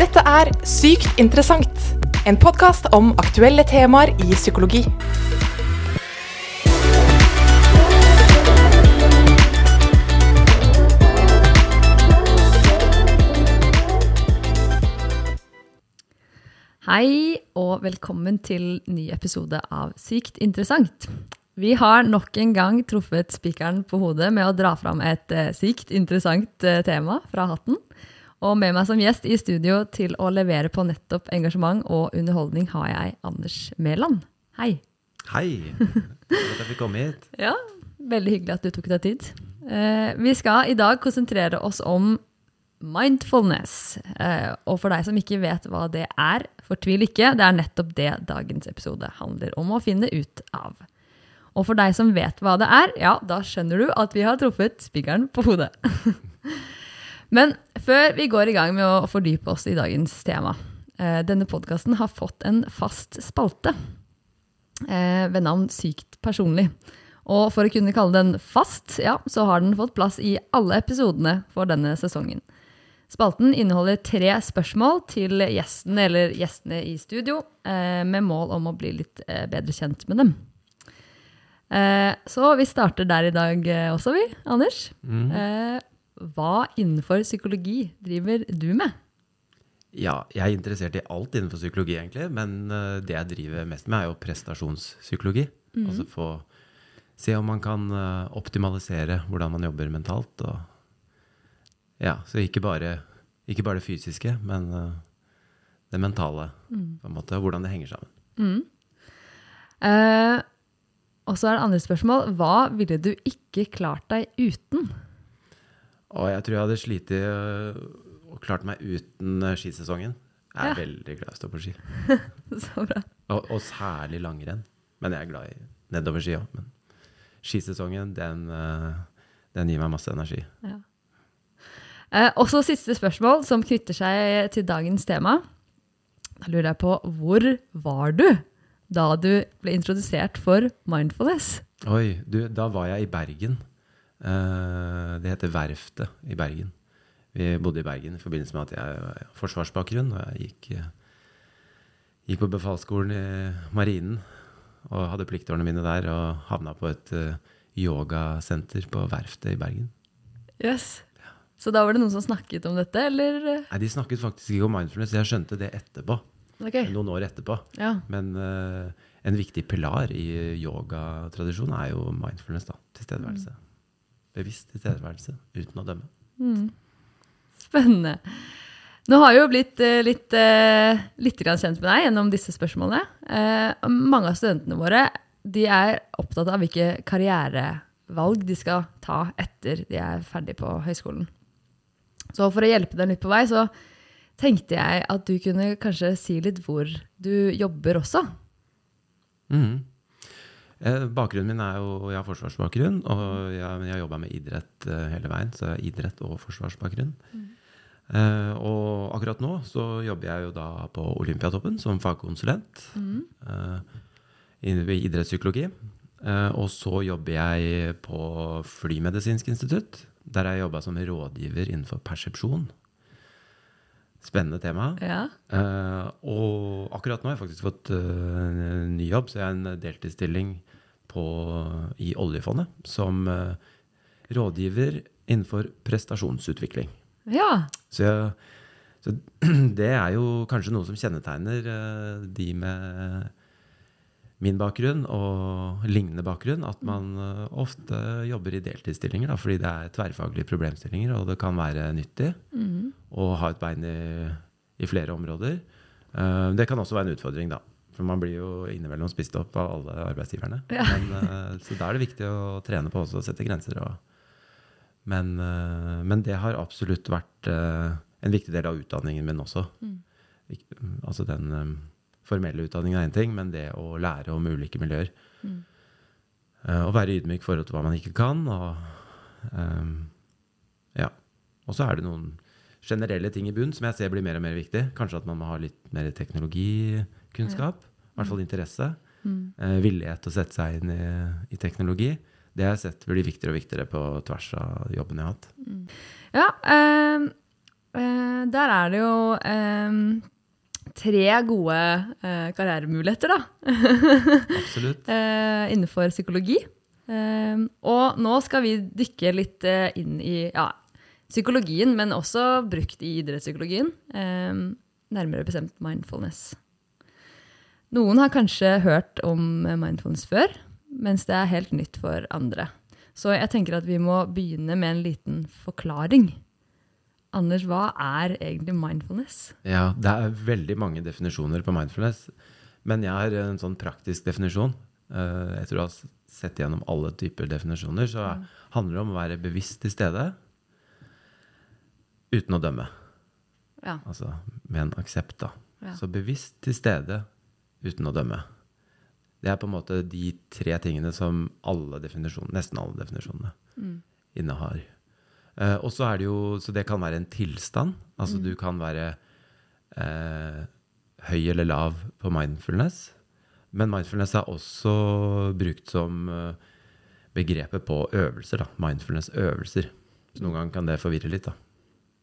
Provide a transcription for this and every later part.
Dette er Sykt interessant, en podkast om aktuelle temaer i psykologi. Hei og velkommen til ny episode av Sykt interessant. Vi har nok en gang truffet spikeren på hodet med å dra fram et eh, sykt interessant eh, tema fra hatten. Og med meg som gjest i studio til å levere på nettopp engasjement og underholdning har jeg Anders Mæland. Hei. Hei. Godt at jeg fikk komme hit. Ja, veldig hyggelig at du tok deg tid. Eh, vi skal i dag konsentrere oss om mindfulness. Eh, og for deg som ikke vet hva det er, fortvil ikke. Det er nettopp det dagens episode handler om å finne ut av. Og for deg som vet hva det er, ja, da skjønner du at vi har truffet spikeren på hodet. Men før vi går i gang med å fordype oss i dagens tema eh, Denne podkasten har fått en fast spalte eh, ved navn Sykt personlig. Og for å kunne kalle den fast, ja, så har den fått plass i alle episodene for denne sesongen. Spalten inneholder tre spørsmål til gjestene eller gjestene i studio, eh, med mål om å bli litt bedre kjent med dem. Så vi starter der i dag også, vi. Anders. Eh, hva innenfor psykologi driver du med? Ja, jeg er interessert i alt innenfor psykologi, egentlig. Men eh, det jeg driver mest med, er jo prestasjonspsykologi. Altså få se om man kan eh, optimalisere hvordan man jobber mentalt. Og ja, så ikke bare, ikke bare det fysiske, men eh, det mentale. på en måte, Hvordan det henger sammen. Eh, og så er det andre spørsmål. Hva ville du ikke klart deg uten? Og jeg tror jeg hadde slitt øh, og klart meg uten øh, skisesongen. Jeg er Ja. veldig glad i å stå på ski. Så bra. Og, og særlig langrenn. Men jeg er glad i nedoverski òg. Men skisesongen, den, øh, den gir meg masse energi. Eh, og så siste spørsmål, som knytter seg til dagens tema. Da lurer jeg på, hvor var du da du ble introdusert for mindfulness? Oi, du, da var jeg i Bergen. Eh, det heter Verftet i Bergen. Vi bodde i Bergen i forbindelse med at jeg har forsvarsbakgrunn. Og jeg gikk, eh, gikk på befalsskolen i Marinen og hadde pliktårene mine der. Og havna på et eh, yogasenter på Verftet i Bergen. Yes. Så da var det noen som snakket om dette, eller? Nei, De snakket faktisk ikke om mindfulness. Jeg skjønte det etterpå. Okay. Noen år etterpå. Ja. Men uh, en viktig pilar i yogatradisjonen er jo mindfulness. da, Tilstedeværelse. Bevisst tilstedeværelse uten å dømme. Spennende. Nå har jeg jo blitt eh, litt, eh, litt kjent med deg gjennom disse spørsmålene. Eh, mange av studentene våre de er opptatt av hvilke karrierevalg de skal ta etter de er ferdig på høyskolen. Så for å hjelpe dem litt på vei, så tenkte jeg at du kunne kanskje si litt hvor du jobber også. Mhm. Eh, bakgrunnen min er jo Jeg har forsvarsbakgrunn, og jeg, har jobba med idrett eh, hele veien. Så jeg har idrett og forsvarsbakgrunn. Eh, og akkurat nå så jobber jeg jo da på Olympiatoppen som fagkonsulent eh, i- ved idrettspsykologi. Eh, og så jobber jeg på Flymedisinsk institutt, der jeg jobba som rådgiver innenfor persepsjon. Spennende tema. Ja. Uh, og akkurat nå har jeg faktisk fått uh, en ny jobb, så jeg har en deltidsstilling på, i oljefondet som eh, rådgiver innenfor prestasjonsutvikling. ja. Så, så det er jo kanskje noe som kjennetegner eh, de med min bakgrunn og lignende bakgrunn, at man eh, ofte jobber i deltidsstillinger, da, fordi det er tverrfaglige problemstillinger, og det kan være nyttig å ha et bein i, i flere områder. Det kan også være en utfordring, da. For man blir jo innimellom spist opp av alle arbeidsgiverne. Ja. Men, eh, så da er det viktig å trene på også å sette grenser. Og, men, eh, men det har absolutt vært eh, en viktig del av utdanningen min også. Mm. Altså den formelle utdanningen er én ting, men det å lære om ulike miljøer. Mm. Å være ydmyk i forhold til hva man ikke kan. Og, ja. og så er det noen generelle ting i bunn som jeg ser blir mer og mer viktig. Kanskje at man må ha litt mer teknologikunnskap. I hvert fall interesse. Eh, villighet til å sette seg inn i, i teknologi. Det har jeg sett blir viktigere og viktigere på tvers av jobben jeg har hatt. Ja, eh, Eh, der er det jo eh, tre gode eh, karrieremuligheter, da. Absolutt. eh, innenfor psykologi. Eh, og nå skal vi dykke litt eh, inn i ja, psykologien, men også brukt i idrettspsykologien. Eh, nærmere bestemt mindfulness. Noen har kanskje hørt om mindfulness før, mens det er helt nytt for andre. Så jeg tenker at vi må begynne med en liten forklaring. Anders, hva er egentlig mindfulness? Ja, det er veldig mange definisjoner på mindfulness. Men jeg har en sånn praktisk definisjon. Eh, Jeg tror jeg har sett gjennom alle typer definisjoner. Så handler det om å være bevisst til stede uten å dømme. Ja. Altså med en aksept, da. Ja. Så bevisst til stede uten å dømme. Det er på en måte de tre tingene som alle nesten alle definisjonene innehar. Eh, og så er det jo, så det kan være en tilstand. Altså du kan være eh, høy eller lav på mindfulness. Men mindfulness er også brukt som eh, begrepet på øvelser. da, Mindfulness-øvelser. Så noen ganger kan det forvirre litt. da.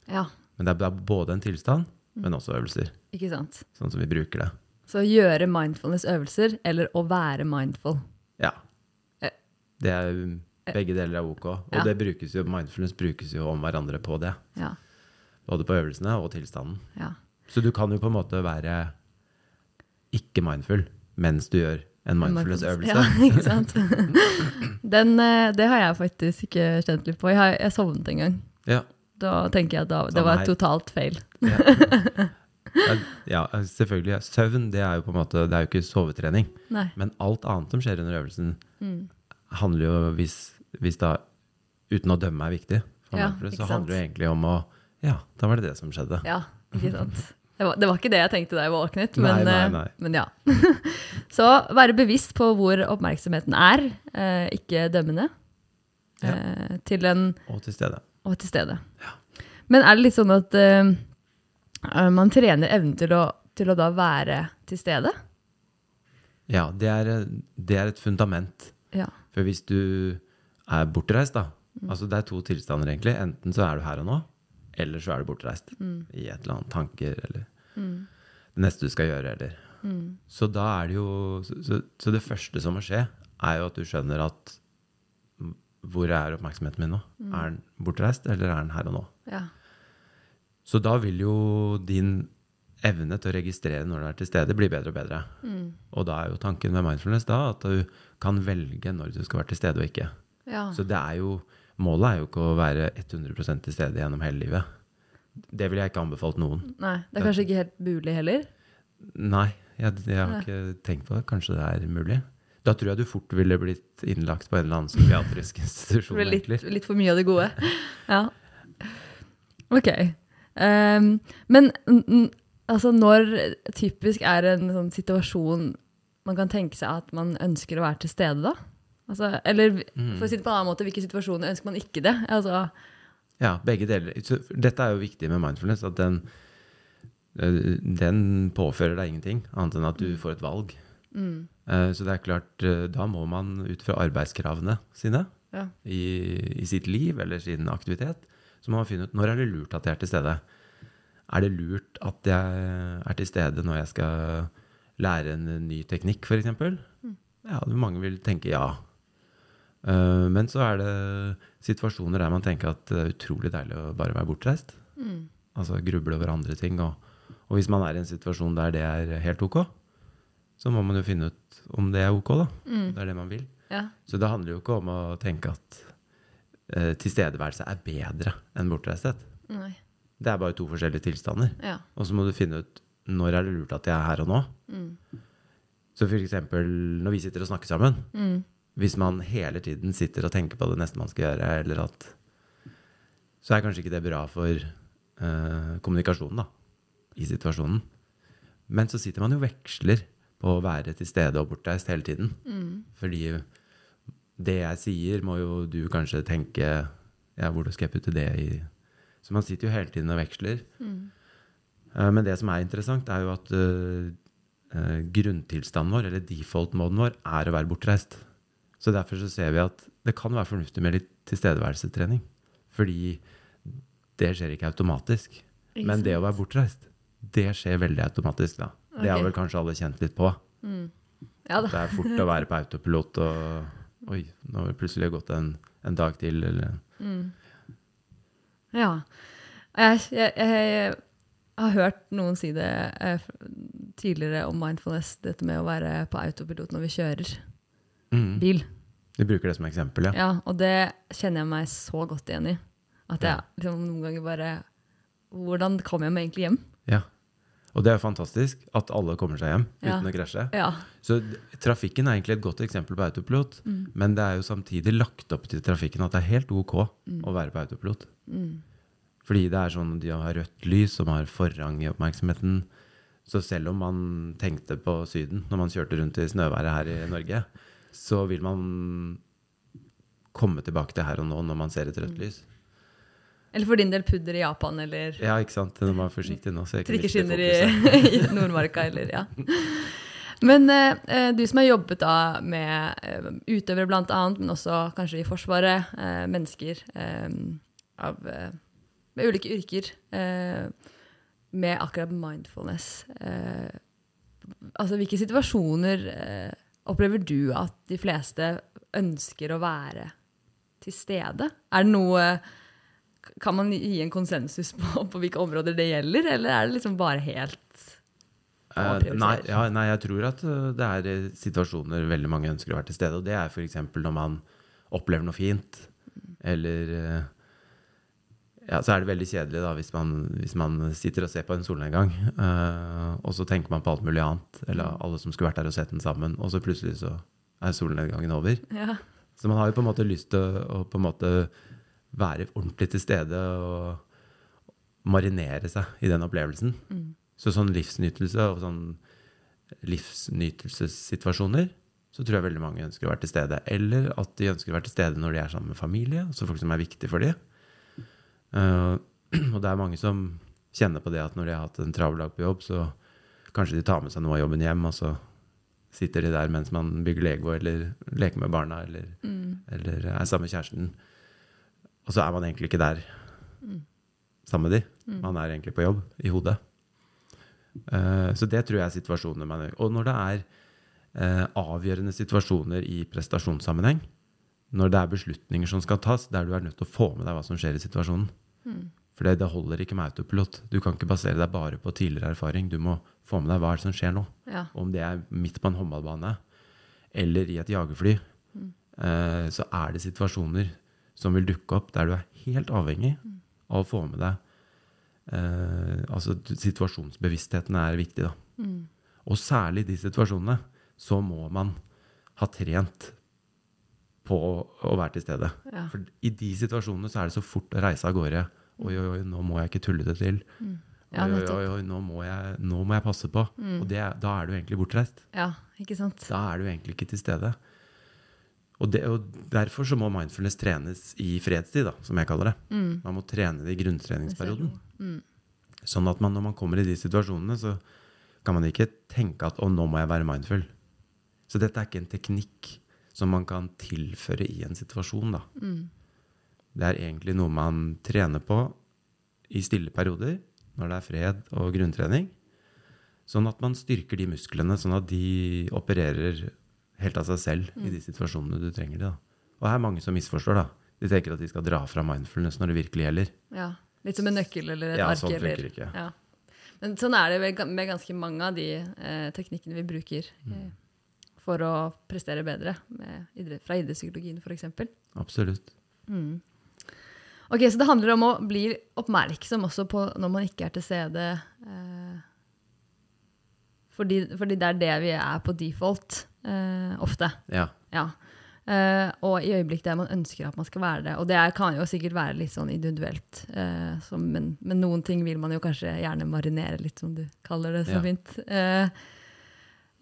ja, Men det er, det er både en tilstand, men også øvelser. ikke sant? Sånn som vi bruker det. Så gjøre mindfulness-øvelser, eller å være mindful. Ja. Eh. Det er begge deler er ok. Og Ja. det brukes jo, mindfulness brukes jo om hverandre på det. Ja, Både på øvelsene og tilstanden. ja. Så du kan jo på en måte være ikke mindful mens du gjør en mindfulness-øvelse. Ja, ikke sant? Den, eh, det har jeg faktisk ikke kjent litt på. Jeg, har, jeg sovnet en gang. Ja. Da tenker jeg at da, det var totalt feil. ja, selvfølgelig. Søvn det er jo på en måte, det er jo ikke sovetrening. Nei. Men alt annet som skjer under øvelsen, Mm. handler jo, hvis, hvis da uten å dømme er viktig, for Ja, meg, så handler det jo egentlig om å Ja, da var det det som skjedde. Ja, ikke sant? Det var, det var ikke det jeg tenkte da jeg våknet, men, nei, nei, nei. men ja. Så være bevisst på hvor oppmerksomheten er, eh, ikke dømmende, Ja. eh, til en Og til stede. og til stede. Ja. Men er det litt sånn at eh, eh, man trener evnen til å, til å da være til stede? Ja, det er, det er et fundament. Ja. For hvis du er bortreist, da Altså det er to tilstander, egentlig. Enten så er du her og nå, eller så er du bortreist. I et eller annet tanker, eller det neste du skal gjøre, eller Så da er det jo så, så, det første som må skje, er jo at du skjønner at mm, hvor er oppmerksomheten min nå? Er den bortreist, eller er den her og nå? Ja. Så da vil jo din evne til å registrere når du er til stede, bli bedre og bedre. Og da er jo tanken med mindfulness da at du kan velge når du skal være til stede og ikke. ja. Så det er jo, målet er jo ikke å være 100% til stede gjennom hele livet. Det ville jeg ikke anbefalt noen. Nei, det er kanskje ikke helt mulig heller? Nei, jeg, jeg har ikke tenkt på det. Kanskje det er mulig. Da tror jeg du fort ville blitt innlagt på en eller annen psykiatrisk institusjon. litt, litt for mye av det gode. Ja. Ok. Ehm, men mm, mm, altså når typisk er en sånn situasjon man kan tenke seg at man ønsker å være til stede da? Altså, eller Mm. for å si det på en annen måte, hvilke situasjoner ønsker man ikke det? Altså, Ja, begge deler. Så dette er jo viktig med mindfulness, at den, eh, den påfører deg ingenting, annet enn at du får et valg. mm, Eh, Så det er klart, eh, da må man ut fra arbeidskravene sine ja. i, i sitt liv eller sin aktivitet, så må man finne ut når er det lurt at jeg er til stede. Er det lurt at jeg er til stede når jeg skal lære en ny teknikk, f.eks.? Ja, mange vil tenke ja. Eh, Men så er det situasjoner der man tenker at det er utrolig deilig å bare være bortreist. Mm. Altså gruble over andre ting. Og, og hvis man er i en situasjon der det er helt ok, så må man jo finne ut om det er ok, da. Mm. Det er det man vil. ja. Så det handler jo ikke om å tenke at uh, tilstedeværelse er bedre enn bortreisthet. Nei. Det er bare to forskjellige tilstander. Ja. Og så må du finne ut når er det lurt at jeg er her og nå. Mm. Så eksempel når vi sitter og snakker sammen, Mm. hvis man hele tiden sitter og tenker på det neste man skal gjøre, eller at Så er kanskje ikke det bra for uh, kommunikasjonen, da, i situasjonen. Men så sitter man jo og veksler på å være til stede og bortreist hele tiden. Mm. Fordi det jeg sier, må jo du kanskje tenke Ja, hvordan skal jeg putte det i Så man sitter jo hele tiden og veksler. Mm. Eh, Men det som er interessant, er jo at eh, grunntilstanden vår, eller default-moden vår, er å være bortreist. Så derfor så ser vi at det kan være fornuftig med litt tilstedeværelsetrening. Fordi det skjer ikke automatisk. Ikke Men det å være bortreist, det skjer veldig automatisk, da. Det har vel kanskje alle kjent litt på. Ja da. Det er fort å være på autopilot og Oi, nå har det plutselig gått en, en dag til, eller Ja. Jeg, jeg, jeg har hørt noen si det eh, tidligere om mindfulness, dette med å være på autopilot når vi kjører mm. bil. Du bruker det som eksempel, ja. Ja, og det kjenner jeg meg så godt igjen i. At jeg liksom noen ganger bare Hvordan kommer jeg meg egentlig hjem? ja. Og det er fantastisk at alle kommer seg hjem Ja. uten å krasje. Ja. Så trafikken er egentlig et godt eksempel på autopilot, men det er jo samtidig lagt opp til trafikken at det er helt ok å være på autopilot. Fordi det er sånn de har rødt lys som har forrang i oppmerksomheten. Så selv om man tenkte på Syden når man kjørte rundt i snøværet her i Norge, så vil man komme tilbake til her og nå når man ser et rødt lys. Eller for din del pudder i Japan, eller Ja, ikke sant? Når man er forsiktig nå. Så jeg trikkeskinner i, i Nordmarka, eller ja. Men eh, eh, du som har jobbet da med eh, utøvere annet, men også kanskje i Forsvaret, eh, mennesker eh, av, eh, med ulike yrker, med akkurat mindfulness. Altså, hvilke situasjoner opplever du at de fleste ønsker å være til stede? Er det noe Kan man gi en konsensus på, på hvilke områder det gjelder, eller er det liksom bare helt uh, nei, ja, nei, jeg tror at eh, det er eh, situasjoner veldig mange ønsker å være til stede. Og det er f.eks. når man opplever noe fint, eller ja, Så er det veldig kjedelig da, hvis man, hvis man sitter og ser på en solnedgang, uh, og så tenker man på alt mulig annet, eller alle som skulle vært der og sett den sammen, og så plutselig så er solnedgangen over. Ja. Så man har jo på en måte lyst til å, å på en måte være ordentlig til stede og marinere seg i den opplevelsen. Så sånn livsnytelse og sånn livsnytelsessituasjoner, så tror jeg veldig mange ønsker å være til stede. Eller at de ønsker å være til stede når de er sammen med familie, altså folk som er viktige for dem. Uh, og det er mange som kjenner på det at når de har hatt en travel dag på jobb, så kanskje de tar med seg noe av jobben hjem, og så sitter de der mens man bygger Lego eller leker med barna eller, eller er sammen med kjæresten. Og så er man egentlig ikke der sammen med de. Man er egentlig på jobb i hodet. Uh, så det tror jeg er situasjonene. man Og når det er uh, avgjørende situasjoner i prestasjonssammenheng, når det er beslutninger som skal tas, der du er nødt til å få med deg hva som skjer i situasjonen. For det, det holder ikke med autopilot. Du kan ikke basere deg bare på tidligere erfaring. Du må få med deg hva som skjer nå. Ja. Om det er midt på en håndballbane eller i et jagerfly, eh, så er det situasjoner som vil dukke opp der du er helt avhengig av å få med deg eh, Altså situasjonsbevisstheten er viktig, da. Og særlig i de situasjonene så må man ha trent på å være til stede. Ja. For i de situasjonene så er det så fort å reise av gårde. Oi, oi, oi, nå må jeg ikke tulle det til. Ja, oi, oi, oi, nå må jeg, nå må jeg passe på. Og det, da er du egentlig bortreist. ja, ikke sant? Da er du egentlig ikke til stede. Og, det, og derfor så må mindfulness trenes i fredstid, da, som jeg kaller det. Man må trene det i grunntreningsperioden. Sånn at man, når man kommer i de situasjonene, så kan man ikke tenke at å, nå må jeg være mindful. Så dette er ikke en teknikk som man kan tilføre i en situasjon, da. Det er egentlig noe man trener på i stille perioder, når det er fred og grunntrening. Sånn at man styrker de musklene, sånn at de opererer helt av seg selv i de situasjonene du trenger det. Da. Og her er mange som misforstår. da. De tenker at de skal dra fra mindfulness når det virkelig gjelder. Ja. Litt som en nøkkel eller et Ja, ark. sånn eller, ikke. Ja. Men sånn er det med ganske mange av de eh, teknikkene vi bruker eh, for å prestere bedre, med idrett, fra idrettspsykologien f.eks. Absolutt. Ok, Så det handler om å bli oppmerksom også på når man ikke er til stede. Eh, fordi, fordi det er det vi er på default ofte. Ja. Ja. Uh, og i øyeblikk der man ønsker at man skal være det. Og det er, kan jo sikkert være litt sånn individuelt, uh, som, men, men noen ting vil man jo kanskje gjerne marinere litt, som du kaller det så Ja. fint. Uh,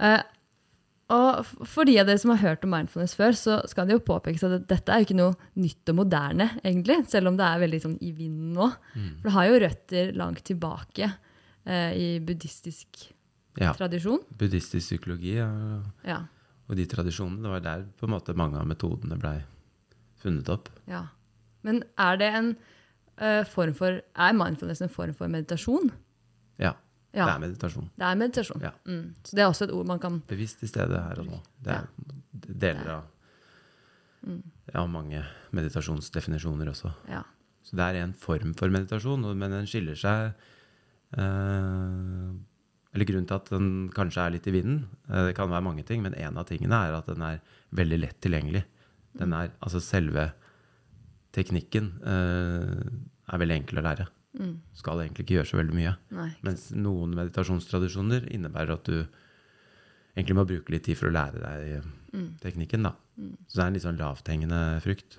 eh, og for de av dere som har hørt om mindfulness før, så skal det jo påpekes at dette er jo ikke noe nytt og moderne, egentlig, selv om det er veldig sånn i vinden nå. For det har jo røtter langt tilbake eh, i buddhistisk ja. tradisjon. Buddhistisk psykologi ja, Ja. Og de tradisjonene, det var der på en måte mange av metodene blei funnet opp. Ja. Men er det en uh, form for Er mindfulness en form for meditasjon? Ja. Ja. Det er meditasjon. Det er meditasjon. Ja. Mm. Så det er også et ord man kan Bevisst i stedet her og nå. Det er deler av Mm. ja, mange meditasjonsdefinisjoner også. Ja. Så det er en form for meditasjon, men den skiller seg eh, Eller grunnen til at den kanskje er litt i vinden, eh, det kan være mange ting, men en av tingene er at den er veldig lett tilgjengelig. Den er, altså selve teknikken eh, er veldig enkel å lære. Mm. Skal egentlig ikke gjøre så veldig mye. Nei. Mens noen meditasjonstradisjoner innebærer at du egentlig må bruke litt tid for å lære deg Mm. teknikken. da. Så det er en litt sånn lavthengende frukt.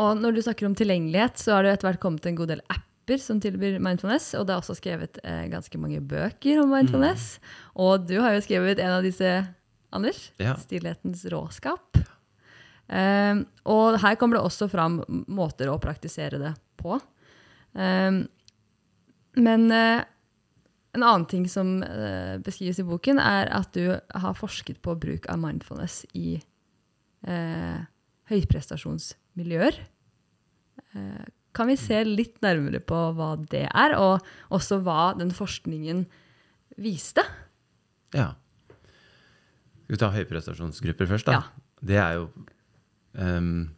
Og når du snakker om tilgjengelighet, så har det etter hvert kommet en god del apper som tilbyr mindfulness, og det er også skrevet eh, ganske mange bøker om mindfulness. Og du har jo skrevet en av disse, Anders. Ja. 'Stillhetens råskap'. Um, og her kommer det også fram måter å praktisere det på. Um, men uh, en annen ting som uh, beskrives i boken, er at du har forsket på bruk av mindfulness i uh, høyprestasjonsmiljøer. Kan vi se litt nærmere på hva det er, og også hva den forskningen viste? Ja. Skal vi ta høyprestasjonsgrupper først, da? Ja. Det er jo um,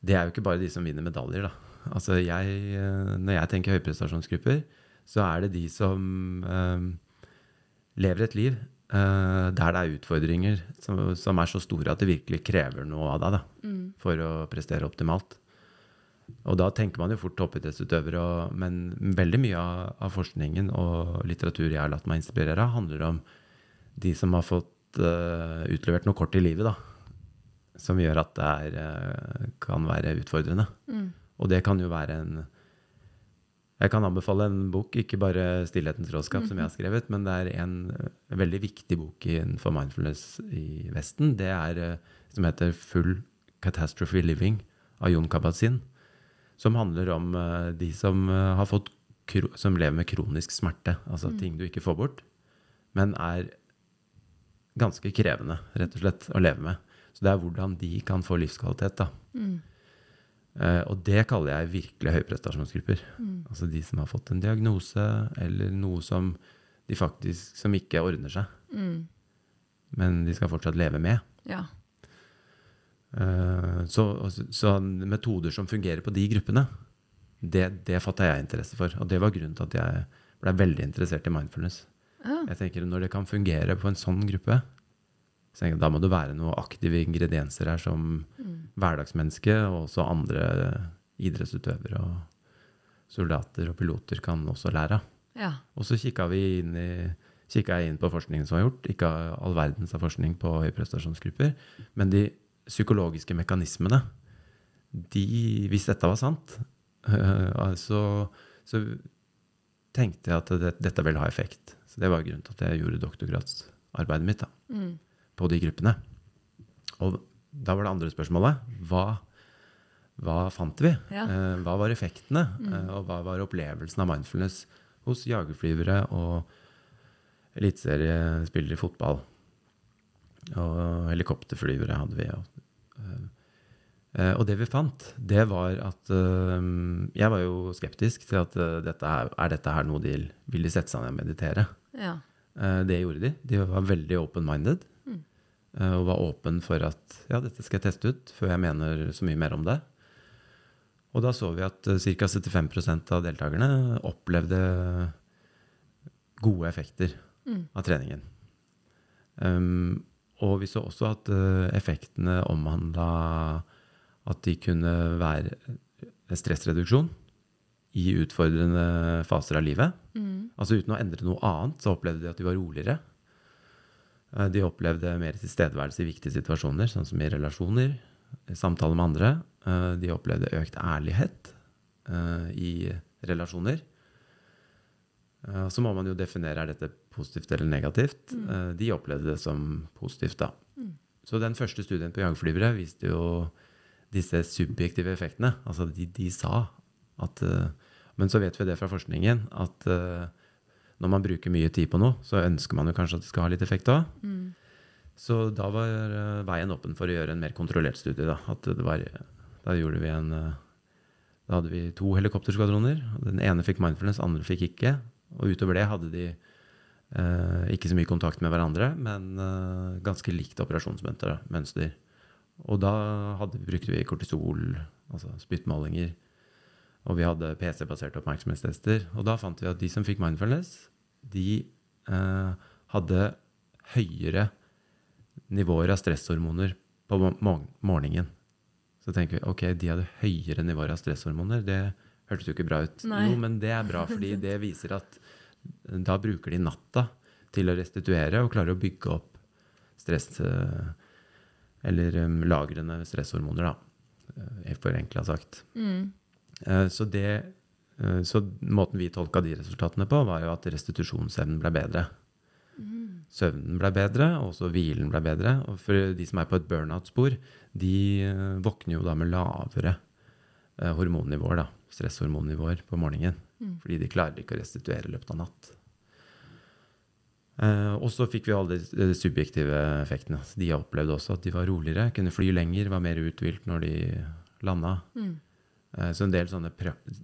Det er jo ikke bare de som vinner medaljer, da. Altså jeg, eh, når jeg tenker høyprestasjonsgrupper, så er det de som um, lever et liv uh, der det er utfordringer som, som er så store at det virkelig krever noe av deg da, for å prestere optimalt. Og da tenker man jo fort toppidrettsutøvere, men veldig mye av, av forskningen og litteratur jeg har latt meg inspirere av, handler om de som har fått uh, utlevert noe kort i livet, da. Som gjør at det er, eh, kan være utfordrende. Og det kan jo være en Jeg kan anbefale en bok, ikke bare 'Stillhetens råskap', som jeg har skrevet, men det er en eh, veldig viktig bok innenfor mindfulness i Vesten. Det er som heter 'Full Catastrophe Living' av Jon Kabat-Zinn. Som handler om eh, de som, eh, har fått, som lever med kronisk smerte. Altså ting du ikke får bort, men er ganske krevende, rett og slett, å leve med. Så det er hvordan de kan få livskvalitet, da. Eh, og det kaller jeg virkelig høyprestasjonsgrupper. Altså de som har fått en diagnose, eller noe som de faktisk som ikke ordner seg. Men de skal fortsatt leve med. Ja. Eh, så, så, metoder som fungerer på de gruppene, det, det fatta jeg interesse for. Og det var grunnen til at jeg ble veldig interessert i mindfulness. Ja. Jeg tenker Når det kan fungere på en sånn gruppe, så tenker jeg, da må det være noen aktive ingredienser her som hverdagsmenneske og også andre idrettsutøvere og soldater og piloter kan også lære av. ja. Og så kikka jeg inn på forskningen som var gjort. Ikke all verdens av forskning på høyprestasjonsgrupper. Men de psykologiske mekanismene, de, hvis dette var sant, øh, så, så tenkte jeg at det, dette ville ha effekt. Så det var grunnen til at jeg gjorde doktorgradsarbeidet mitt da, på de gruppene. Og da var det andre spørsmålet. Hva, hva fant vi? Ja. Eh, hva var effektene? Mm. og hva var opplevelsen av mindfulness hos jagerflyvere og eliteseriespillere i fotball? Og helikopterflyvere hadde vi. Og, eh, og det vi fant, det var at eh, Jeg var jo skeptisk til at eh, dette her, er dette her noe de vil de sette seg ned og meditere. ja. Det gjorde de. De var veldig open-minded. Mm. Og var åpen for at ja, dette skal jeg teste ut før jeg mener så mye mer om det. Og da så vi at ca. 75% av deltakerne opplevde gode effekter av treningen. Um, og vi så også at eh, effektene omhandla at de kunne være stressreduksjon i utfordrende faser av livet. Altså uten å endre noe annet, så opplevde de at de var roligere. Eh, De opplevde mer tilstedeværelse i viktige situasjoner, sånn som i relasjoner, i samtaler med andre. Eh, De opplevde økt ærlighet i relasjoner. Så må man jo definere er dette positivt eller negativt. Mm. De opplevde det som positivt, da. Så den første studien på jagerflyvere viste jo disse subjektive effektene. Altså de, de sa at eh, Men så vet vi det fra forskningen at eh, når man bruker mye tid på noe, så ønsker man jo kanskje at det skal ha litt effekt òg. Så da var eh, veien åpen for å gjøre en mer kontrollert studie. Da, at det var, da gjorde vi en eh, Da hadde vi to helikopterskvadroner. Den ene fikk mindfulness, andre fikk ikke. Og utover det hadde de eh, ikke så mye kontakt med hverandre, men eh, ganske likt operasjonsmønster. Og da hadde, brukte vi kortisol, altså spyttmålinger. Og vi hadde PC-baserte oppmerksomhetstester. Og da fant vi at de som fikk mindfulness, de eh, hadde høyere nivåer av stresshormoner på morgenen. Så tenker vi ok, de hadde høyere nivåer av stresshormoner. Det hørtes jo ikke bra ut. Nei. Jo, men det er bra, fordi det viser at da bruker de natta til å restituere og klare å bygge opp stress eh, Eller um, lagrene stresshormoner, da. for Forenkla sagt. Mm. Uh, Så, det, uh, så måten vi tolka de resultatene på, var jo at restitusjonsevnen ble bedre. Søvnen ble bedre, og også hvilen ble bedre. Og for de som er på et burnout-spor, de uh, våkner jo da med lavere eh, hormonnivåer, da. Stresshormonnivåer på morgenen. Fordi de klarer ikke å restituere i løpet av natt. Eh, og så fikk vi alle de de subjektive effektene. Så De opplevde også at de var roligere, kunne fly lenger, var mer uthvilt når de landa. Eh, så en del sånne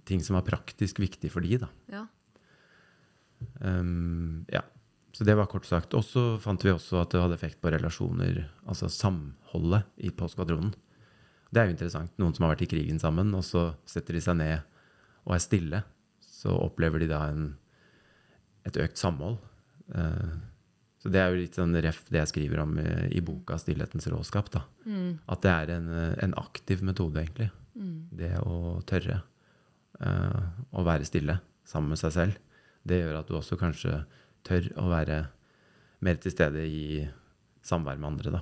ting som var praktisk viktig for de, da. Ja. Um, ja. Så det var kort sagt. Og så fant vi også at det hadde effekt på relasjoner, altså samholdet i på skvadronen. Det er jo interessant. Noen som har vært i krigen sammen, og så setter de seg ned og er stille. Så opplever de da en, et økt samhold. Eh, så det er jo litt sånn ref det jeg skriver om i, i boka 'Stillhetens råskap'. da. At det er en, eh, en aktiv metode, egentlig. Det å tørre eh, å være stille sammen med seg selv. Det gjør at du også kanskje tør å være mer til stede i samvær med andre, da.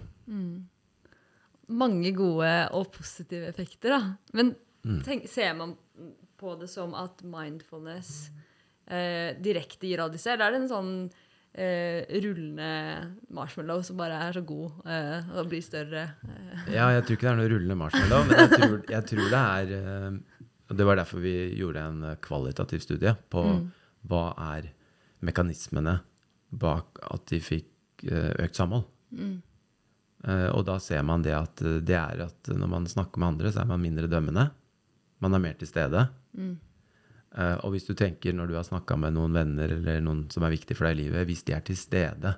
Mange gode og positive effekter, da. Men Mm. tenk, ser man på det som at mindfulness eh, direkte gir disse, eller er det en sånn eh, rullende marshmallow som bare er så god eh, og blir større? Eh. Ja, jeg tror ikke det er noe rullende marshmallow, men jeg tror, jeg tror det er eh, Og det var derfor vi gjorde en eh, kvalitativ studie på hva er mekanismene bak at de fikk økt samhold. Eh, Og da ser man det at det er at når man snakker med andre, så er man mindre dømmende. Man er mer til stede. Eh, Og hvis du tenker når du har snakka med noen venner eller noen som er viktig for deg i livet, hvis de er til stede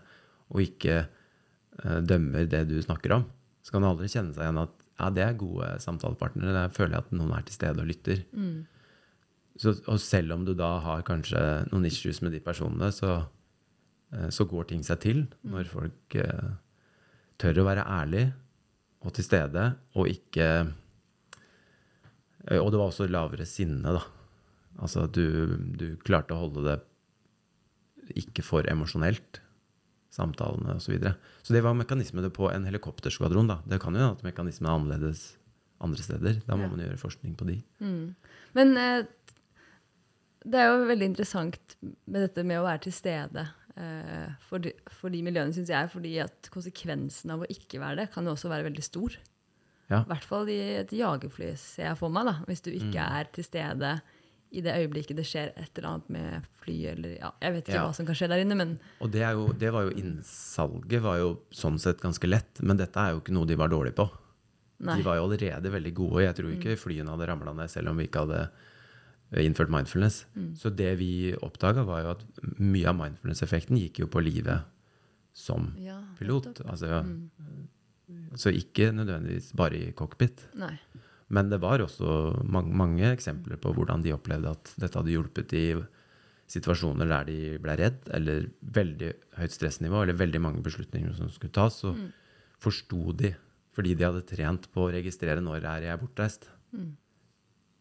og ikke uh, dømmer det du snakker om, så kan du aldri kjenne seg igjen at ja, det er gode samtalepartnere. Der føler jeg at noen er til stede og lytter. Så, og selv om du da har kanskje noen issues med de personene, så, uh, så går ting seg til når folk tør å være ærlig og til stede, og ikke Og det var også lavere sinne, da. Altså du, du klarte å holde det ikke for emosjonelt, samtalene osv. Så, videre. så det var mekanismene på en helikopterskvadron. da. Det kan jo hende at mekanismene er annerledes andre steder. Da må Ja. man gjøre forskning på de. Men eh, det er jo veldig interessant med dette med å være til stede eh, for, de, for de miljøene, syns jeg. Fordi at konsekvensen av å ikke være det kan jo også være veldig stor. Ja. I hvert fall i et jagerfly, ser jeg for meg. da, Hvis du ikke Mm. er til stede i det øyeblikket det skjer et eller annet med fly eller ja, Jeg vet ikke Ja. hva som kan skje der inne, men Og det, er jo, det var jo innsalget var jo sånn sett ganske lett, men dette er jo ikke noe de var dårlige på. nei. De var jo allerede veldig gode. Jeg tror ikke flyene hadde ramla ned selv om vi ikke hadde eh, innført mindfulness. Så det vi oppdaga, var jo at mye av mindfulness-effekten gikk jo på livet som Ja, pilot. Altså Altså, Så ikke nødvendigvis bare i cockpit. Nei. Men det var også mange, mange eksempler på hvordan de opplevde at dette hadde hjulpet i situasjoner der de ble redd, eller veldig høyt stressnivå, eller veldig mange beslutninger som skulle tas, så forsto de, fordi de hadde trent på å registrere når er jeg bortreist.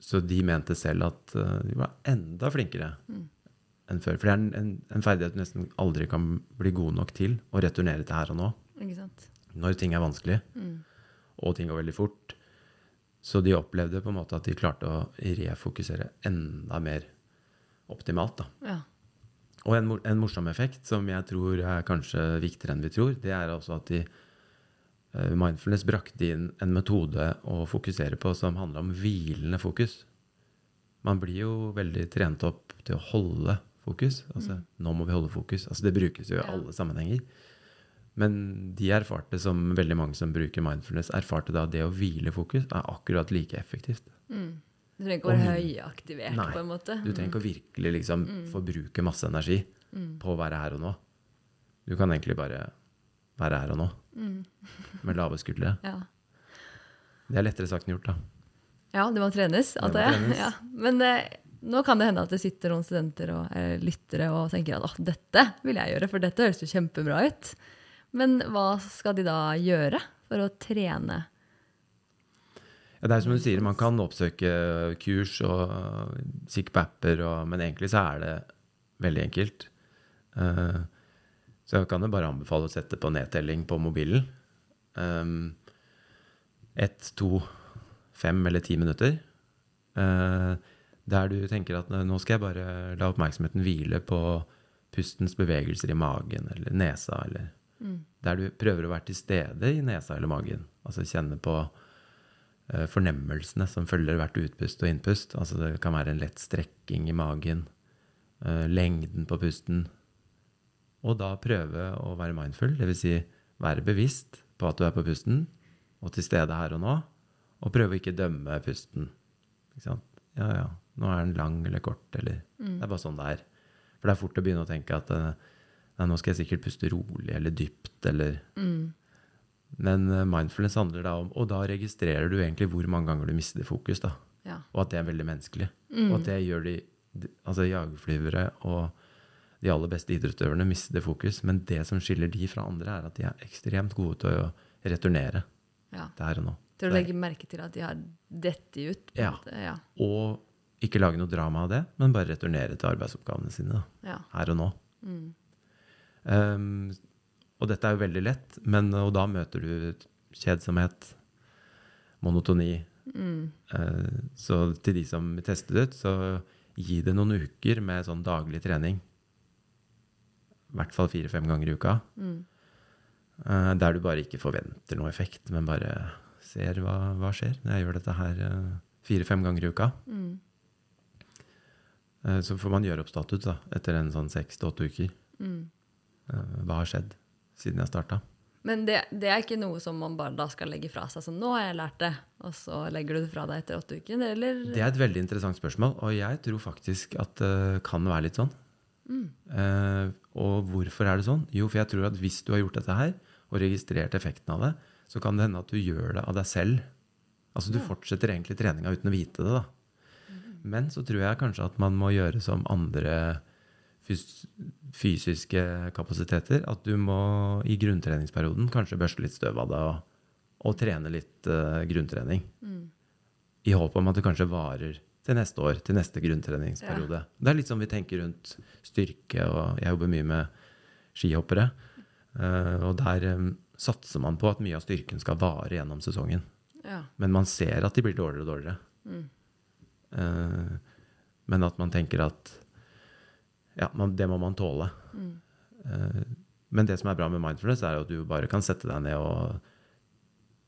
Så de mente selv at eh, de var enda flinkere enn før. For det er en, en, en ferdighet du nesten aldri kan bli god nok til å returnere til her og nå Ikke sant. Når ting er vanskelig, og ting går veldig fort. Så de opplevde på en måte at de klarte å refokusere enda mer optimalt. Ja. Og en, en morsom effekt som jeg tror er kanskje viktigere enn vi tror, det er også at de eh, Mindfulness brakte inn en metode å fokusere på som handler om hvilende fokus. Man blir jo veldig trent opp til å holde fokus. Altså, nå må vi holde fokus. Altså, det brukes jo i Ja. alle sammenhenger. Men de erfarte, som veldig mange som bruker mindfulness, erfarte da at det å hvile fokus er akkurat like effektivt. Du trenger ikke å være høyaktivert, Nei, på en måte. Du trenger ikke å virkelig liksom forbruke masse energi på å være her og nå. Du kan egentlig bare være her og nå. Med lave skuldre. Ja. Det er lettere sagt enn gjort, da. ja, det må trenes, Det må antar jeg. Ja. Men eh, nå kan det hende at det sitter noen studenter og eh, lyttere og tenker at «Åh, dette vil jeg gjøre, for dette høres jo kjempebra ut. Men hva skal de da gjøre for å trene? Ja, det er som du sier, man kan oppsøke kurs og kikke på apper, men egentlig så er det veldig enkelt. Eh, så jeg kan jo bare anbefale å sette på nedtelling på mobilen. Um, ett, to, fem eller ti minutter. Eh, der du tenker at nå skal jeg bare la oppmerksomheten hvile på pustens bevegelser i magen eller nesa, eller der du prøver å være til stede i nesa eller magen. Altså kjenne på eh, fornemmelsene som følger hvert utpust og innpust. Altså det kan være en lett strekking i magen, eh, lengden på pusten. Og da prøve å være mindful, dvs. Si være bevisst på at du er på pusten, og til stede her og nå. Og prøve å ikke dømme pusten. Ikke sant? Ja, ja, nå er den lang eller kort, eller Det er bare sånn det er. For det er fort å begynne å tenke at eh, nei, nå skal jeg sikkert puste rolig eller dypt, eller Men eh, mindfulness handler da om Og da registrerer du egentlig hvor mange ganger du mister fokus, da. Ja. Og at det er veldig menneskelig. Og at det gjør de Altså jagerflyvere og de aller beste idrettsutøverne mister fokus. Men det som skiller de fra andre, er at de er ekstremt gode til å returnere Ja. der og nå. Til å legge merke til at de har dette ut. Ja. Ja. Og ikke lage noe drama av det, men bare returnere til arbeidsoppgavene sine. da. Ja. her og nå. Um, og dette er jo veldig lett, men og da møter du kjedsomhet, monotoni. Eh, så til de som tester ut, så gi det noen uker med sånn daglig trening. I hvert fall fire-fem ganger i uka. Eh, der du bare ikke forventer noe effekt, men bare ser hva, hva skjer når jeg gjør dette her eh, fire-fem ganger i uka. Eh, Så får man gjøre opp status da, etter en sånn seks til åtte uker. Eh, Hva har skjedd siden jeg starta? Men det, det er ikke noe som man bare da skal legge fra seg. Sånn, nå har jeg lært det, og så legger du det fra deg etter åtte uker? Eller? Det er et veldig interessant spørsmål, og jeg tror faktisk at det kan være litt sånn. Eh, og hvorfor er det sånn? Jo, for jeg tror at hvis du har gjort dette her, og registrert effekten av det, så kan det hende at du gjør det av deg selv. Altså du fortsetter egentlig treninga uten å vite det, da. Men så tror jeg kanskje at man må gjøre som andre fys fysiske kapasiteter. At du må i grunntreningsperioden kanskje børste litt støv av deg og, og trene litt uh, grunntrening. I håp om at det kanskje varer til neste år, til neste grunntreningsperiode. Det er litt sånn vi tenker rundt styrke, og jeg jobber mye med skihoppere. Uh, og der um, satser man på at mye av styrken skal vare gjennom sesongen. Ja. Men man ser at de blir dårligere og dårligere. Eh, men at man tenker at ja, man, det må man tåle. Eh, men det som er bra med mindfulness, er at du bare kan sette deg ned og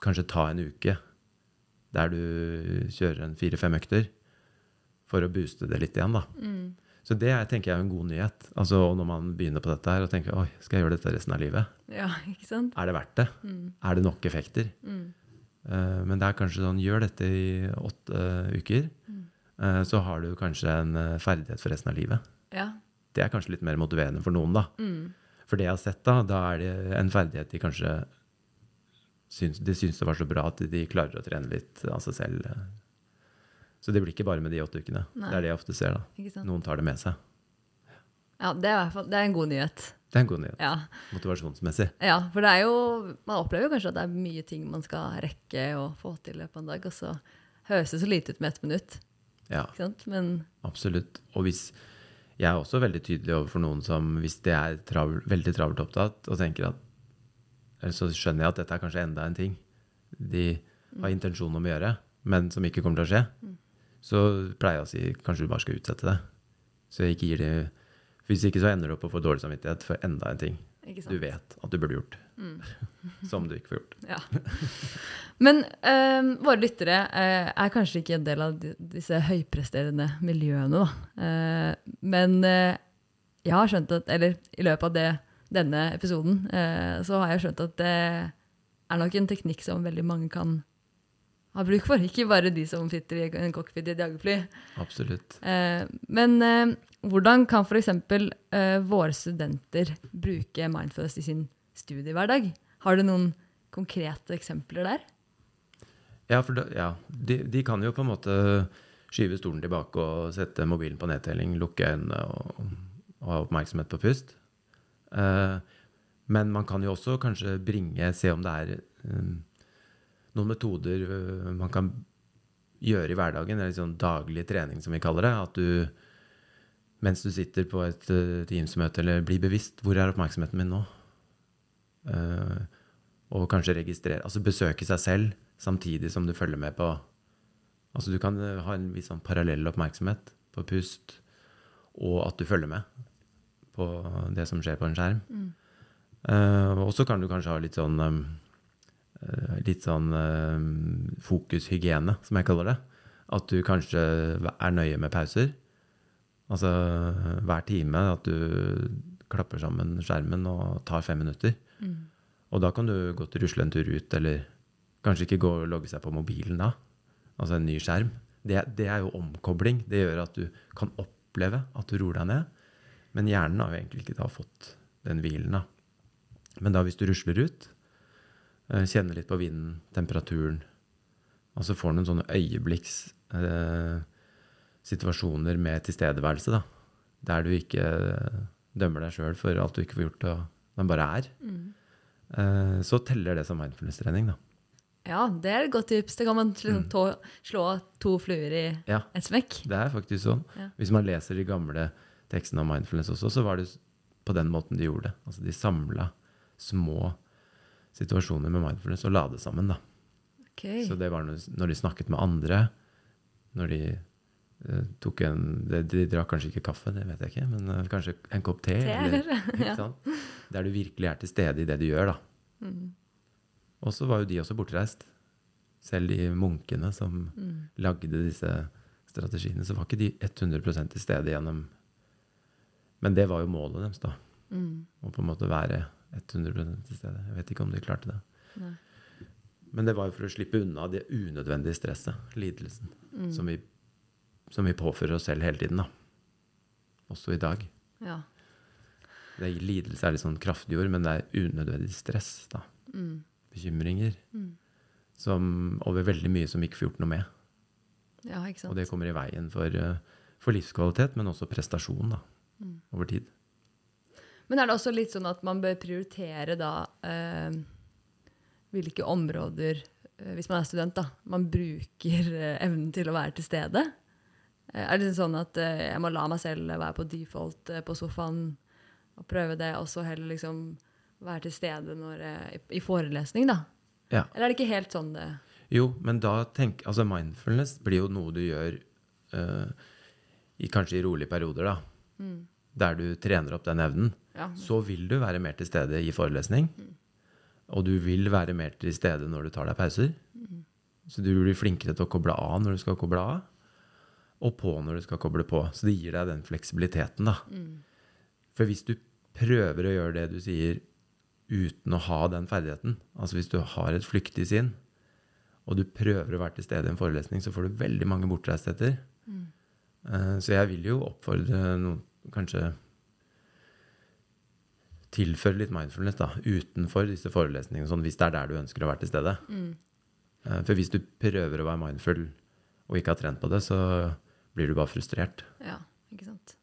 kanskje ta en uke der du kjører en fire-fem økter for å booste det litt igjen. da. Så det er, tenker jeg er en god nyhet. Altså Når man begynner på dette her og tenker oi, skal jeg gjøre dette resten av livet, ja, ikke sant? er det verdt det? Er det nok effekter? Eh, men det er kanskje sånn, gjør dette i åtte uker, uh, så har du kanskje en ferdighet for resten av livet. Ja. Det er kanskje litt mer motiverende for noen, da. For det jeg har sett, da, da er det en ferdighet de kanskje syns, de syns det var så bra at de klarer å trene litt av seg selv. Så det blir ikke bare med de åtte ukene. Nei. Det er det jeg ofte ser. da. Noen tar det med seg. ja det, er, fall- det er en god nyhet. Det er en god nyhet. Ja. Motivasjonsmessig. ja, for det er jo Man opplever jo kanskje at det er mye ting man skal rekke å få til i løpet av en dag, og så høres det så lite ut med ett minutt. Ja. Men Absolutt. Og hvis Jeg er også veldig tydelig overfor noen som, hvis de er travel, veldig travelt opptatt og tenker at Så skjønner jeg at dette er kanskje enda en ting de har intensjon om å gjøre, men som ikke kommer til å skje. Så pleier jeg å si kanskje du bare skal utsette det. Så jeg ikke gir det Hvis ikke så ender du opp å få dårlig samvittighet for enda en ting du vet at du burde gjort. Som du ikke får gjort. Ja. Men uh, våre lyttere uh, er kanskje ikke en del av disse høypresterende miljøene, da. Uh, men eh, jeg har skjønt at Eller i løpet av det, denne episoden så har jeg skjønt at det er nok en teknikk som veldig mange kan har bruk for. Ikke bare de som sitter i en cockpit i et jagerfly. Absolutt. Eh, men eh, hvordan kan f.eks. Eh, våre studenter bruke mindfulness i sin studiehverdag? Har du noen konkrete eksempler der? Ja, for da, ja, de, de kan jo på en måte skyve stolen tilbake og sette mobilen på nedtelling, lukke øynene og, og ha oppmerksomhet på pust. Eh, men man kan jo også kanskje bringe, se om det er eh, noen metoder eh, man kan gjøre i hverdagen, eller sånn daglig trening som vi kaller det. At du mens du sitter på et uh, Teams-møte, eller blir bevisst hvor er oppmerksomheten min nå? Eh, og kanskje registrere Altså besøke seg selv samtidig som du følger med på Altså du kan eh, ha en viss sånn parallell oppmerksomhet på pust, og at du følger med på det som skjer på en skjerm. Eh, og så kan du kanskje ha litt sånn um, litt sånn um, fokushygiene, som jeg kaller det. At du kanskje er nøye med pauser. Altså hver time at du klapper sammen skjermen og tar fem minutter. Og da kan du godt rusle en tur ut, eller kanskje ikke gå og logge seg på mobilen da. Altså en ny skjerm. Det, det er jo omkobling. Det gjør at du kan oppleve at du roer deg ned. Men hjernen har jo egentlig ikke da fått den hvilen, da. Men da hvis du rusler ut, eh, kjenner litt på vinden, temperaturen, og så får du noen sånne øyeblikks eh, situasjoner med tilstedeværelse, da. Der du ikke dømmer deg sjøl for alt du ikke får gjort, og, men bare er. Eh, så teller det som mindfulness-trening, da. Ja, det er et godt tips. Det kan man liksom tå, slå to fluer i Ja, et smekk. det er faktisk sånn. Ja. Hvis man leser de gamle tekstene om mindfulness også, så var det på den måten de gjorde det. Altså de samla små situasjoner med mindfulness og la det sammen, da. Okay. Så det var når de snakket med andre, når de en de, de drakk kanskje ikke kaffe, det vet jeg ikke, men eh, kanskje en kopp te. Eller? Ja. Der du virkelig er til stede i det du gjør, da. Mm. Og så var jo de også bortreist. Selv de munkene som Mm. lagde disse strategiene, så var ikke de 100 til stede gjennom Men det var jo målet deres, da. Mm. Å på en måte være 100 til stede. Jeg vet ikke om de klarte det. Nei. Men det var jo for å slippe unna det unødvendige stresset, lidelsen, Mm. som, vi, som vi påfører oss selv hele tiden, da. Også i dag. Ja. Det er, lidelse er litt sånn kraftig ord, men det er unødvendig stress, da. Mm. Bekymringer. Som over veldig mye som vi ikke får gjort noe med. ja, ikke sant. Og det kommer i veien for, eh, for livskvalitet, men også prestasjon, da. Mm. Over tid. Men er det også litt sånn at man bør prioritere da eh, hvilke områder, eh, hvis man er student, da, man bruker eh, evnen til å være til stede? Eh, er det sånn at eh, jeg må la meg selv være på default eh, på sofaen og prøve det, og så heller liksom være til stede når, eh, i, forelesning, da? Ja. Eller er det ikke helt sånn det Jo, men da tenk Altså, mindfulness blir jo noe du gjør uh, i, kanskje i rolige perioder, da. Der du trener opp den evnen. Ja. Så vil du være mer til stede i forelesning. Og du vil være mer til stede når du tar deg pauser. Så du blir flinkere til å koble av når du skal koble av, og på når du skal koble på. Så det gir deg den fleksibiliteten, da. For hvis du prøver å gjøre det du sier uten å ha den ferdigheten, altså hvis du har et flyktig sinn, og du prøver å være til stede i en forelesning, så får du veldig mange bortreistheter. Mm. Så jeg vil jo oppfordre noen kanskje tilføre litt mindfulness da, utenfor disse forelesningene, sånn, hvis det er der du ønsker å være til stede. Mm. For hvis du prøver å være mindful og ikke har trent på det, så blir du bare frustrert. Ja, ikke sant.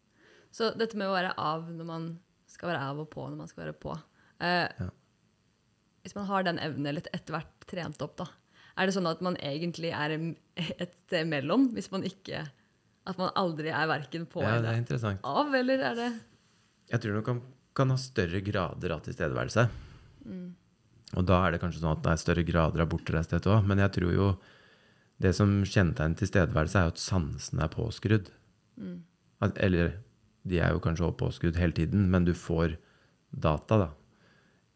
Så dette med å være av når man skal være av og på når man skal være på. Eh, Ja. Hvis man har den evnen litt etter hvert trent opp, da, er det sånn at man egentlig er et sted mellom? Hvis man ikke At man aldri er verken på Ja, det er eller av, eller er det Jeg tror du kan, kan ha større grader av tilstedeværelse. Og da er det kanskje sånn at det er større grader av bortreisthet òg. Men jeg tror jo det som kjennetegner tilstedeværelse, er jo at sansene er påskrudd. At, eller de er jo kanskje også påskrudd hele tiden, men du får data da,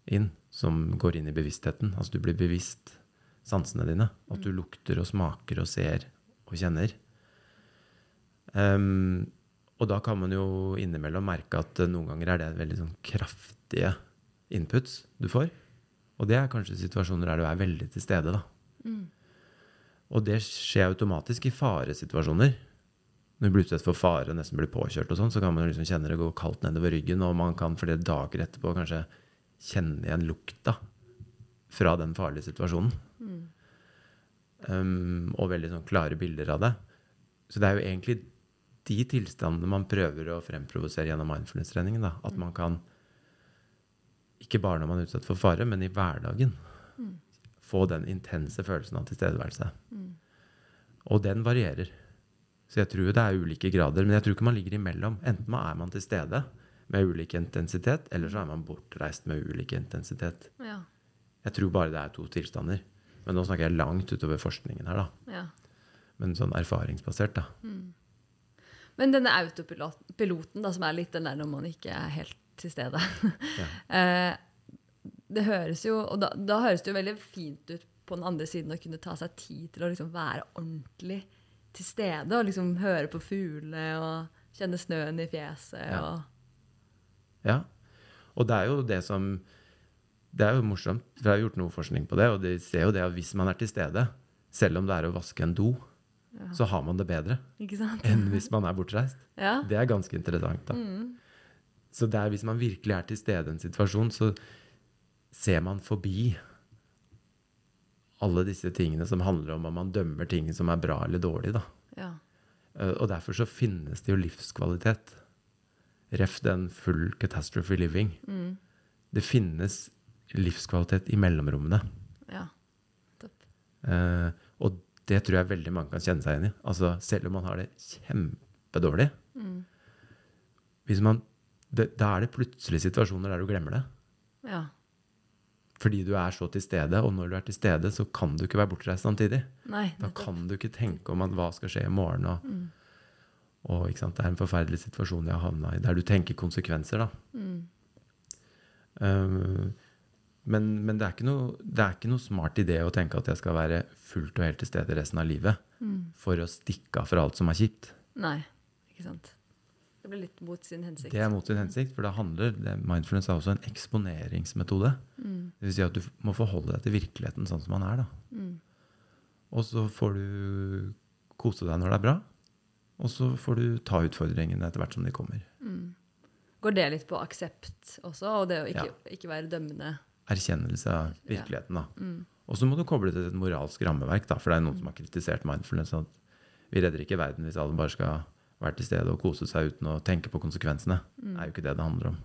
inn som går inn i bevisstheten. Altså du blir bevisst sansene dine. At du lukter og smaker og ser og kjenner. Um, og da kan man jo innimellom merke at eh, noen ganger er det veldig sånn kraftige inputs du får. Og det er kanskje situasjoner der du er veldig til stede, da. Og det skjer automatisk i faresituasjoner. Når du blir utsatt for fare og nesten blir påkjørt, og sånn, så kan man liksom kjenne det gå kaldt nedover ryggen, og man kan flere dager etterpå kanskje kjenne igjen lukta fra den farlige situasjonen. Um, og veldig sånn klare bilder av det. Så det er jo egentlig de tilstandene man prøver å fremprovosere gjennom mindfulness-treningen. At man kan, ikke bare når man er utsatt for fare, men i hverdagen, få den intense følelsen av tilstedeværelse. Og den varierer. Så jeg tror det er ulike grader, men jeg tror ikke man ligger imellom. Enten man er man til stede med ulik intensitet, eller så er man bortreist med ulik intensitet. Ja. Jeg tror bare det er to tilstander. Men nå snakker jeg langt utover forskningen her, da. ja. Men sånn erfaringsbasert, da. Men denne autopiloten, da, som er litt den der når man ikke er helt til stede Ja. Det høres jo Og da, da høres det jo veldig fint ut på den andre siden å kunne ta seg tid til å liksom være ordentlig til stede og liksom høre på fuglene og kjenne snøen i fjeset Ja. og Ja. Og det er jo det som Det er jo morsomt, for jeg har gjort noe forskning på det, og de ser jo det at hvis man er til stede, selv om det er å vaske en do, så har man det bedre Ikke sant? enn hvis man er bortreist. Ja. Det er ganske interessant, da. Så det er, hvis man virkelig er til stede i en situasjon, så ser man forbi alle disse tingene som handler om om man dømmer ting som er bra eller dårlig, da. ja. Eh, Og derfor så finnes det jo livskvalitet. Ref den full catastrophe living. Det finnes livskvalitet i mellomrommene. ja. Topp. Eh, og det tror jeg veldig mange kan kjenne seg igjen i. Altså, selv om man har det kjempedårlig. Hvis man, det, da er det plutselig situasjoner der du glemmer det. Ja. Fordi du er så til stede, og når du er til stede, så kan du ikke være bortreist samtidig. Nei, Da kan du ikke tenke om at hva skal skje i morgen. Og, og ikke sant? det er en forferdelig situasjon jeg har havna i, der du tenker konsekvenser. da. Um, men men det, er ikke noe, det er ikke noe smart idé å tenke at jeg skal være fullt og helt til stede resten av livet for å stikke av fra alt som er kjipt. Nei, ikke sant. Det blir litt mot sin hensikt. Det er mot sin hensikt, for det handler, det, mindfulness er også en eksponeringsmetode. Det vil si at du må forholde deg til virkeligheten sånn som man er. da. Og så får du kose deg når det er bra, og så får du ta utfordringene etter hvert som de kommer. Går det litt på aksept også, og det å ikke, ikke være dømmende? Erkjennelse av virkeligheten. da. Og så må du koble det til et moralsk rammeverk, da, for det er noen som har kritisert mindfulness. at Vi redder ikke verden hvis alle bare skal være til stede og kose seg uten å tenke på konsekvensene. Det er jo ikke det det handler om.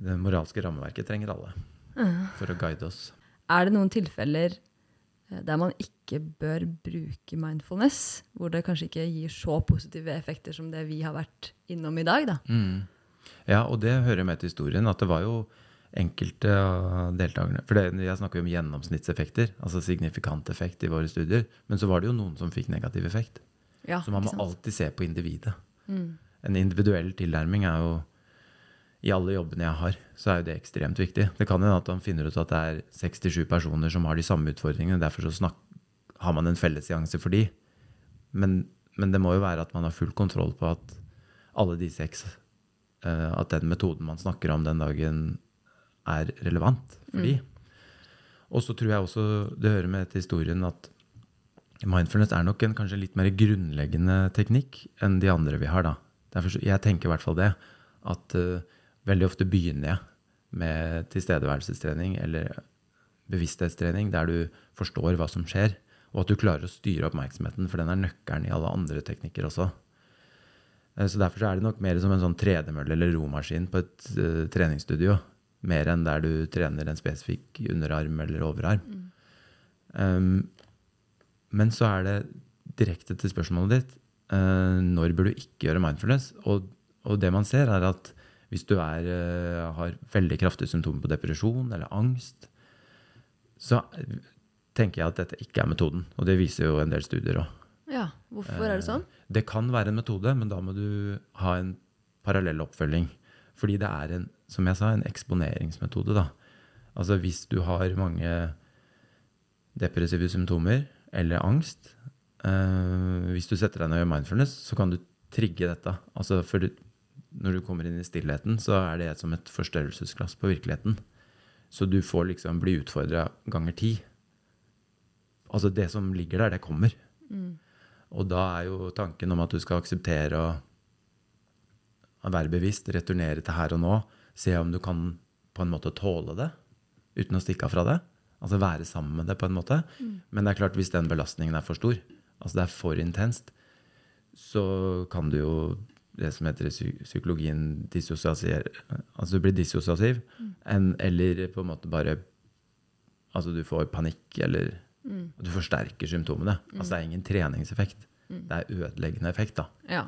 Det moralske rammeverket trenger alle for å guide oss. Er det noen tilfeller eh, der man ikke bør bruke mindfulness, hvor det kanskje ikke gir så positive effekter som det vi har vært innom i dag? da? Ja, og det hører med til historien at det var jo enkelte av deltakerne For det, jeg snakker jo om gjennomsnittseffekter, altså signifikant effekt i våre studier. Men så var det jo noen som fikk negativ effekt. Ja, Så man må alltid se på individet. En individuell tilnærming er jo I alle jobbene jeg har, så er jo det ekstremt viktig. Det kan hende at man finner ut at det er 67 personer som har de samme utfordringene. Derfor så snak, har man en fellesseanse for de. Men, men det må jo være at man har full kontroll på at alle de seks eh, At den metoden man snakker om den dagen, er relevant for de. Og så tror jeg også det hører med til historien at mindfulness er nok en kanskje litt mer grunnleggende teknikk enn de andre vi har. da. Derfor, jeg tenker i hvert fall det. At uh, veldig ofte begynner jeg med tilstedeværelsestrening eller bevissthetstrening der du forstår hva som skjer, og at du klarer å styre oppmerksomheten, for den er nøkkelen i alle andre teknikker også. Uh, Så Derfor så er det nok mer som en sånn tredemølle eller romaskin på et uh, treningsstudio. Mer enn der du trener en spesifikk underarm eller overarm. Um, men så er det direkte til spørsmålet ditt. uh, når bør du ikke gjøre mindfulness? Og, og det man ser, er at hvis du er, uh, har veldig kraftige symptomer på depresjon eller angst, så tenker jeg at dette ikke er metoden. Og det viser jo en del studier òg. Ja, Hvorfor er det sånn? Det kan være en metode, men da må du ha en parallell oppfølging. Fordi det er en, som jeg sa, en eksponeringsmetode. Da. Altså hvis du har mange depressive symptomer eller angst, eh, hvis du setter deg ned og gjør mindfulness, så kan du trigge dette. Altså for du, når du kommer inn i stillheten, så er det som et forstørrelsesglass på virkeligheten. Så du får liksom bli utfordra ganger ti Altså det som ligger der, det kommer. Og da er jo tanken om at du skal akseptere å være bevisst, returnere til her og nå, se om du kan på en måte tåle det uten å stikke av fra det. Altså være sammen med det på en måte. Men det er klart, hvis den belastningen er for stor, altså det er for intenst, så kan du jo det som heter psykologien dissosiasere Altså du blir dissosiativ, en, eller på en måte bare Altså du får panikk, eller Du forsterker symptomene. Altså det er ingen treningseffekt. Det er ødeleggende effekt, da. Ja.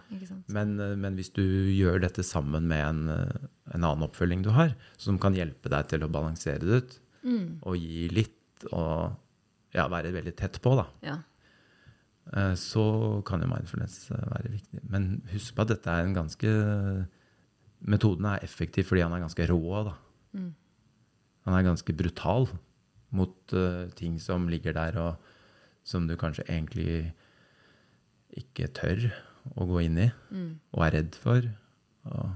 Men, eh, men hvis du gjør dette sammen med en, eh, en annen oppfølging du har, som kan hjelpe deg til å balansere det ut, og gi litt, og ja, være veldig tett på, da, Ja. eh, så kan jo mindfulness eh, være viktig. Men husk på at dette er en ganske Metoden er effektiv fordi han er ganske rå, da. Han er ganske brutal mot uh, ting som ligger der, og som du kanskje egentlig ikke tør å gå inn i, og er redd for. Og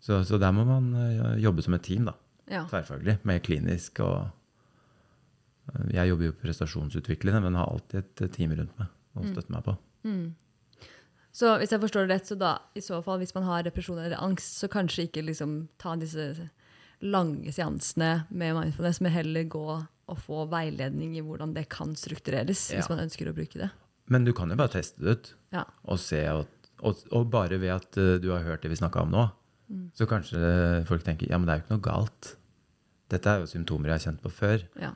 så, så der må man uh, jobbe som et team, da. Ja. Tverrfaglig. Med klinisk og eh, Jeg jobber jo prestasjonsutviklende, men har alltid et eh, team rundt meg å støtte meg på. Så hvis jeg forstår det rett, så da i så fall, hvis man har depresjon eller angst, så kanskje ikke liksom ta disse lange seansene med mindfulness, men heller gå og få veiledning i hvordan det kan struktureres, Ja. hvis man ønsker å bruke det. Men du kan jo bare teste det ut. Ja. Og se at, og, og bare ved at eh, du har hørt det vi snakka om nå, så kanskje folk tenker ja, men det er jo ikke noe galt. Dette er jo symptomer jeg har kjent på før. Ja.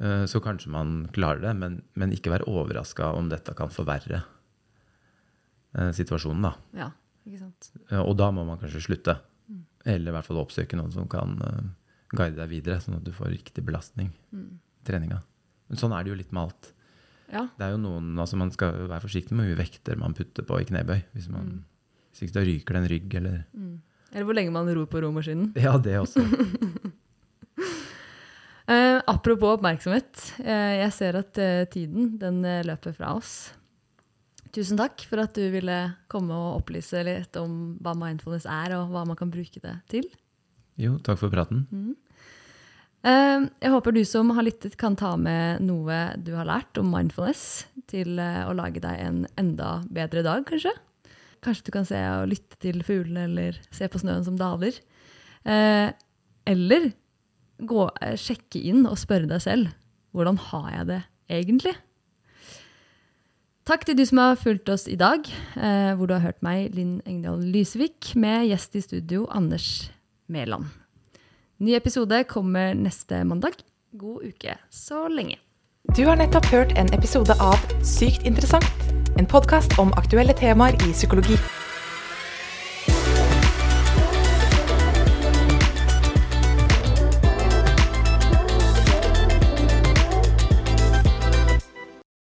Eh, Så kanskje man klarer det, men, men ikke vær overraska om dette kan forverre eh, situasjonen, da. ja. Ikke sant. Eh, Og da må man kanskje slutte. Eller i hvert fall oppsøke noen som kan guide deg videre, sånn at du får riktig belastning i treninga. Men sånn er det jo litt med alt. Ja. Det er jo noen, altså Man skal være forsiktig med hvor mye vekter man putter på i knebøy. Hvis, man, hvis ikke da ryker det en rygg, eller Eller hvor lenge man ror på romaskinen. Ja, det også. uh, apropos oppmerksomhet. Uh, jeg ser at uh, tiden den løper fra oss. Tusen takk for at du ville komme og opplyse litt om hva mindfulness er, og hva man kan bruke det til. Jo, takk for praten. Mm. jeg håper du som har lyttet, kan ta med noe du har lært om mindfulness til å lage deg en enda bedre dag, kanskje. Kanskje du kan se og lytte til fuglene, eller se på snøen som daler. Eh, eller gå, eh, sjekke inn og spørre deg selv hvordan har jeg det egentlig? Takk til du som har fulgt oss i dag, eh, hvor du har hørt meg, Linn Engdahl Lysevik, med gjest i studio Anders Mæland. Ny episode kommer neste mandag. God uke så lenge. Du har nettopp hørt en episode av Sykt interessant, en podkast om aktuelle temaer i psykologi.